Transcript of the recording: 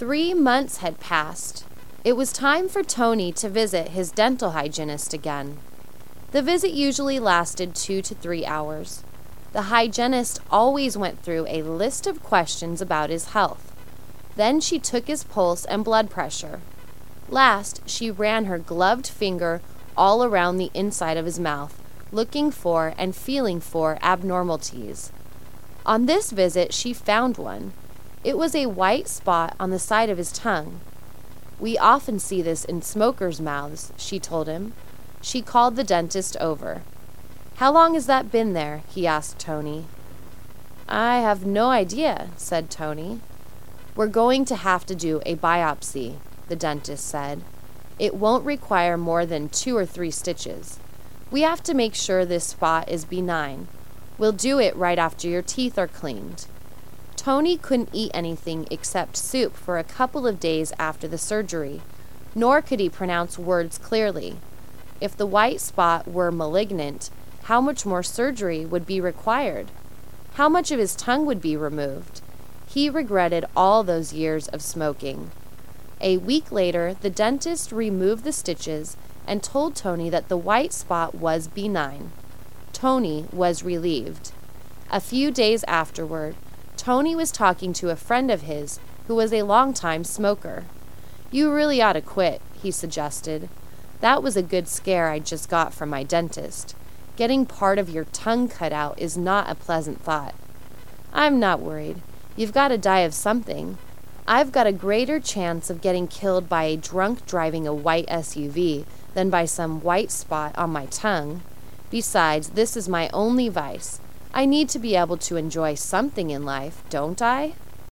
Three months had passed. It was time for Tony to visit his dental hygienist again. The visit usually lasted two to three hours. The hygienist always went through a list of questions about his health. Then she took his pulse and blood pressure. Last, she ran her gloved finger all around the inside of his mouth, looking for and feeling for abnormalities. On this visit, she found one. It was a white spot on the side of his tongue. We often see this in smokers' mouths, she told him. She called the dentist over. How long has that been there? he asked Tony. I have no idea, said Tony. We're going to have to do a biopsy, the dentist said. It won't require more than two or three stitches. We have to make sure this spot is benign. We'll do it right after your teeth are cleaned. Tony couldn't eat anything except soup for a couple of days after the surgery, nor could he pronounce words clearly. If the white spot were malignant, how much more surgery would be required? How much of his tongue would be removed? He regretted all those years of smoking. A week later, the dentist removed the stitches and told Tony that the white spot was benign. Tony was relieved. A few days afterward, Tony was talking to a friend of his who was a long-time smoker. You really ought to quit, he suggested. That was a good scare I just got from my dentist. Getting part of your tongue cut out is not a pleasant thought. I'm not worried. You've got to die of something. I've got a greater chance of getting killed by a drunk driving a white SUV than by some white spot on my tongue. Besides, this is my only vice. I need to be able to enjoy something in life, don't I?